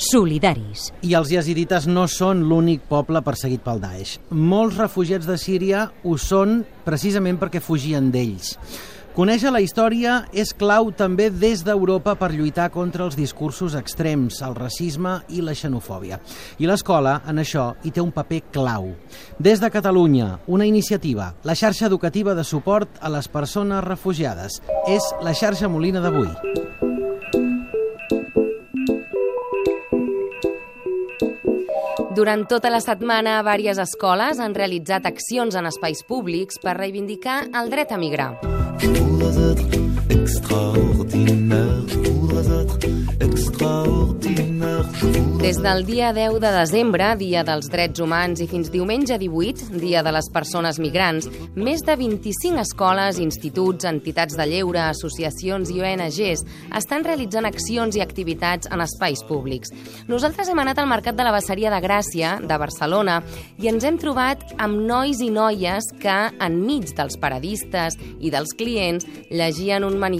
solidaris. I els yazidites no són l'únic poble perseguit pel Daesh. Molts refugiats de Síria ho són precisament perquè fugien d'ells. Conèixer la història és clau també des d'Europa per lluitar contra els discursos extrems, el racisme i la xenofòbia. I l'escola, en això, hi té un paper clau. Des de Catalunya, una iniciativa, la xarxa educativa de suport a les persones refugiades. És la xarxa Molina d'avui. Durant tota la setmana, diverses escoles han realitzat accions en espais públics per reivindicar el dret a migrar. Extraordinaire, je voudrais être extraordinaire. Des del dia 10 de desembre, Dia dels Drets Humans, i fins diumenge 18, Dia de les Persones Migrants, més de 25 escoles, instituts, entitats de lleure, associacions i ONGs estan realitzant accions i activitats en espais públics. Nosaltres hem anat al Mercat de la Basseria de Gràcia, de Barcelona, i ens hem trobat amb nois i noies que, enmig dels paradistes i dels clients, llegien un manifest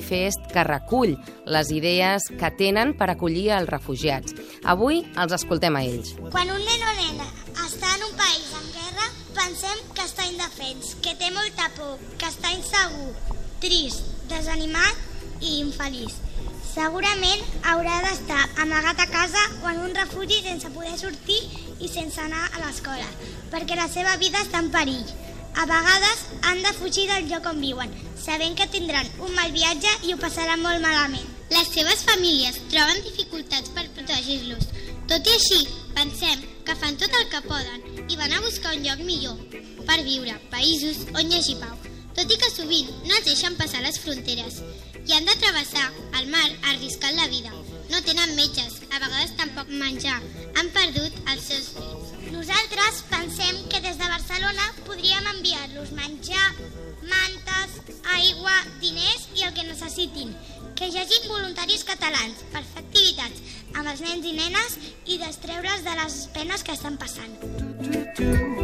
que recull les idees que tenen per acollir els refugiats. Avui els escoltem a ells. Quan un nen o nena està en un país en guerra, pensem que està indefens, que té molta por, que està insegur, trist, desanimat i infeliç. Segurament haurà d'estar amagat a casa o en un refugi sense poder sortir i sense anar a l'escola, perquè la seva vida està en perill. A vegades han de fugir del lloc on viuen, sabent que tindran un mal viatge i ho passaran molt malament. Les seves famílies troben dificultats per protegir-los. Tot i així, pensem que fan tot el que poden i van a buscar un lloc millor per viure, països on hi hagi pau, tot i que sovint no els deixen passar les fronteres i han de travessar el mar arriscant la vida. No tenen metges, a vegades tampoc menjar, han perdut els seus fills. Nosaltres pensem que des de Barcelona podríem enviar-los menjar, mantes, aigua, diners i el que necessitin. Que hi hagi voluntaris catalans per fer activitats amb els nens i nenes i destreure'ls de les penes que estan passant.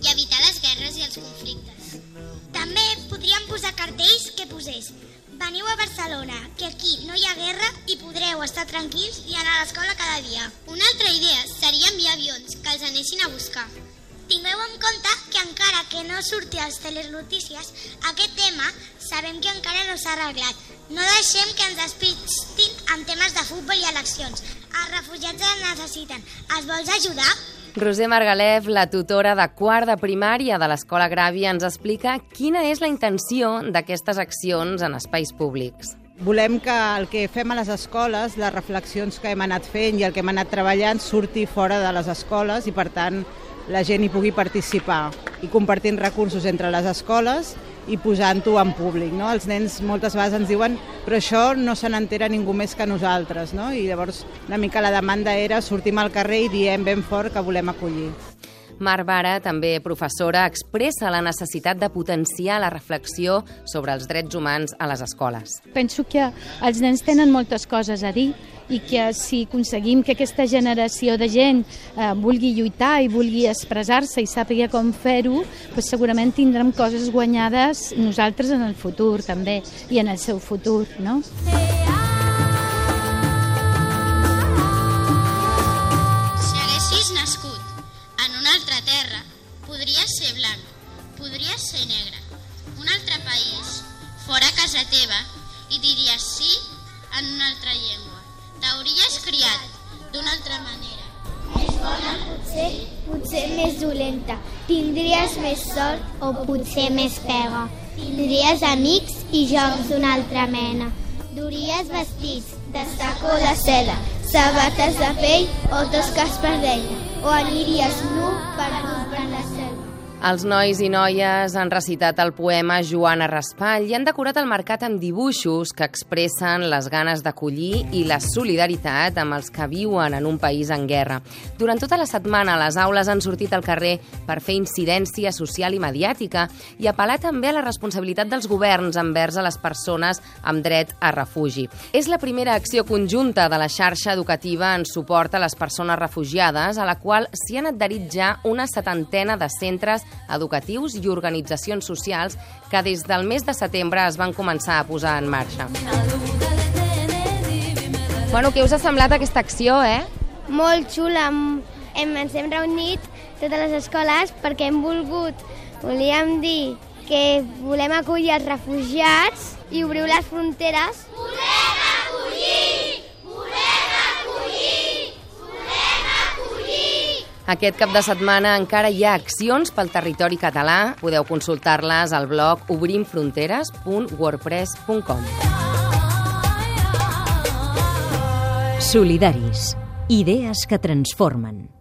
I evitar les guerres i els conflictes. També podríem posar cartells que posés Veniu a Barcelona, que aquí no hi ha guerra i podreu estar tranquils i anar a l'escola cada dia. Una altra idea seria enviar avions que els anessin a buscar. Tingueu en compte que encara que no surti als telenotícies, aquest tema sabem que encara no s'ha arreglat. No deixem que ens despistin amb temes de futbol i eleccions. Els refugiats els necessiten. Els vols ajudar? Roser Margalef, la tutora de quart de primària de l'Escola Gràvia, ens explica quina és la intenció d'aquestes accions en espais públics. Volem que el que fem a les escoles, les reflexions que hem anat fent i el que hem anat treballant surti fora de les escoles i, per tant, la gent hi pugui participar i compartint recursos entre les escoles i posant-ho en públic. No? Els nens moltes vegades ens diuen però això no se n'entera ningú més que nosaltres. No? I llavors una mica la demanda era sortim al carrer i diem ben fort que volem acollir. Mar Vara, també professora, expressa la necessitat de potenciar la reflexió sobre els drets humans a les escoles. Penso que els nens tenen moltes coses a dir i que si aconseguim que aquesta generació de gent eh, vulgui lluitar i vulgui expressar-se i sàpiga com fer-ho, doncs segurament tindrem coses guanyades nosaltres en el futur també i en el seu futur, no? Si podries ser negre, un altre país, fora casa teva, i diries sí en una altra llengua. T'hauries criat d'una altra manera. Potser, potser més dolenta. Tindries més sort o potser més pega. Tindries amics i jocs d'una altra mena. Duries vestits de o de seda, sabates de pell o tosques per d'ella. O aniries nu per comprar la selva. Els nois i noies han recitat el poema Joana Raspall i han decorat el mercat amb dibuixos que expressen les ganes d'acollir i la solidaritat amb els que viuen en un país en guerra. Durant tota la setmana, les aules han sortit al carrer per fer incidència social i mediàtica i apel·lar també a la responsabilitat dels governs envers a les persones amb dret a refugi. És la primera acció conjunta de la xarxa educativa en suport a les persones refugiades, a la qual s'hi han adherit ja una setantena de centres educatius i organitzacions socials que des del mes de setembre es van començar a posar en marxa. Bueno, què us ha semblat aquesta acció, eh? Molt xula. Hem, ens hem reunit totes les escoles perquè hem volgut, volíem dir que volem acollir els refugiats i obriu les fronteres. Volem acollir! Volem acollir! Volem acollir! Aquest cap de setmana encara hi ha accions pel territori català. Podeu consultar-les al blog obrimfronteres.wordpress.com. Solidaris. Idees que transformen.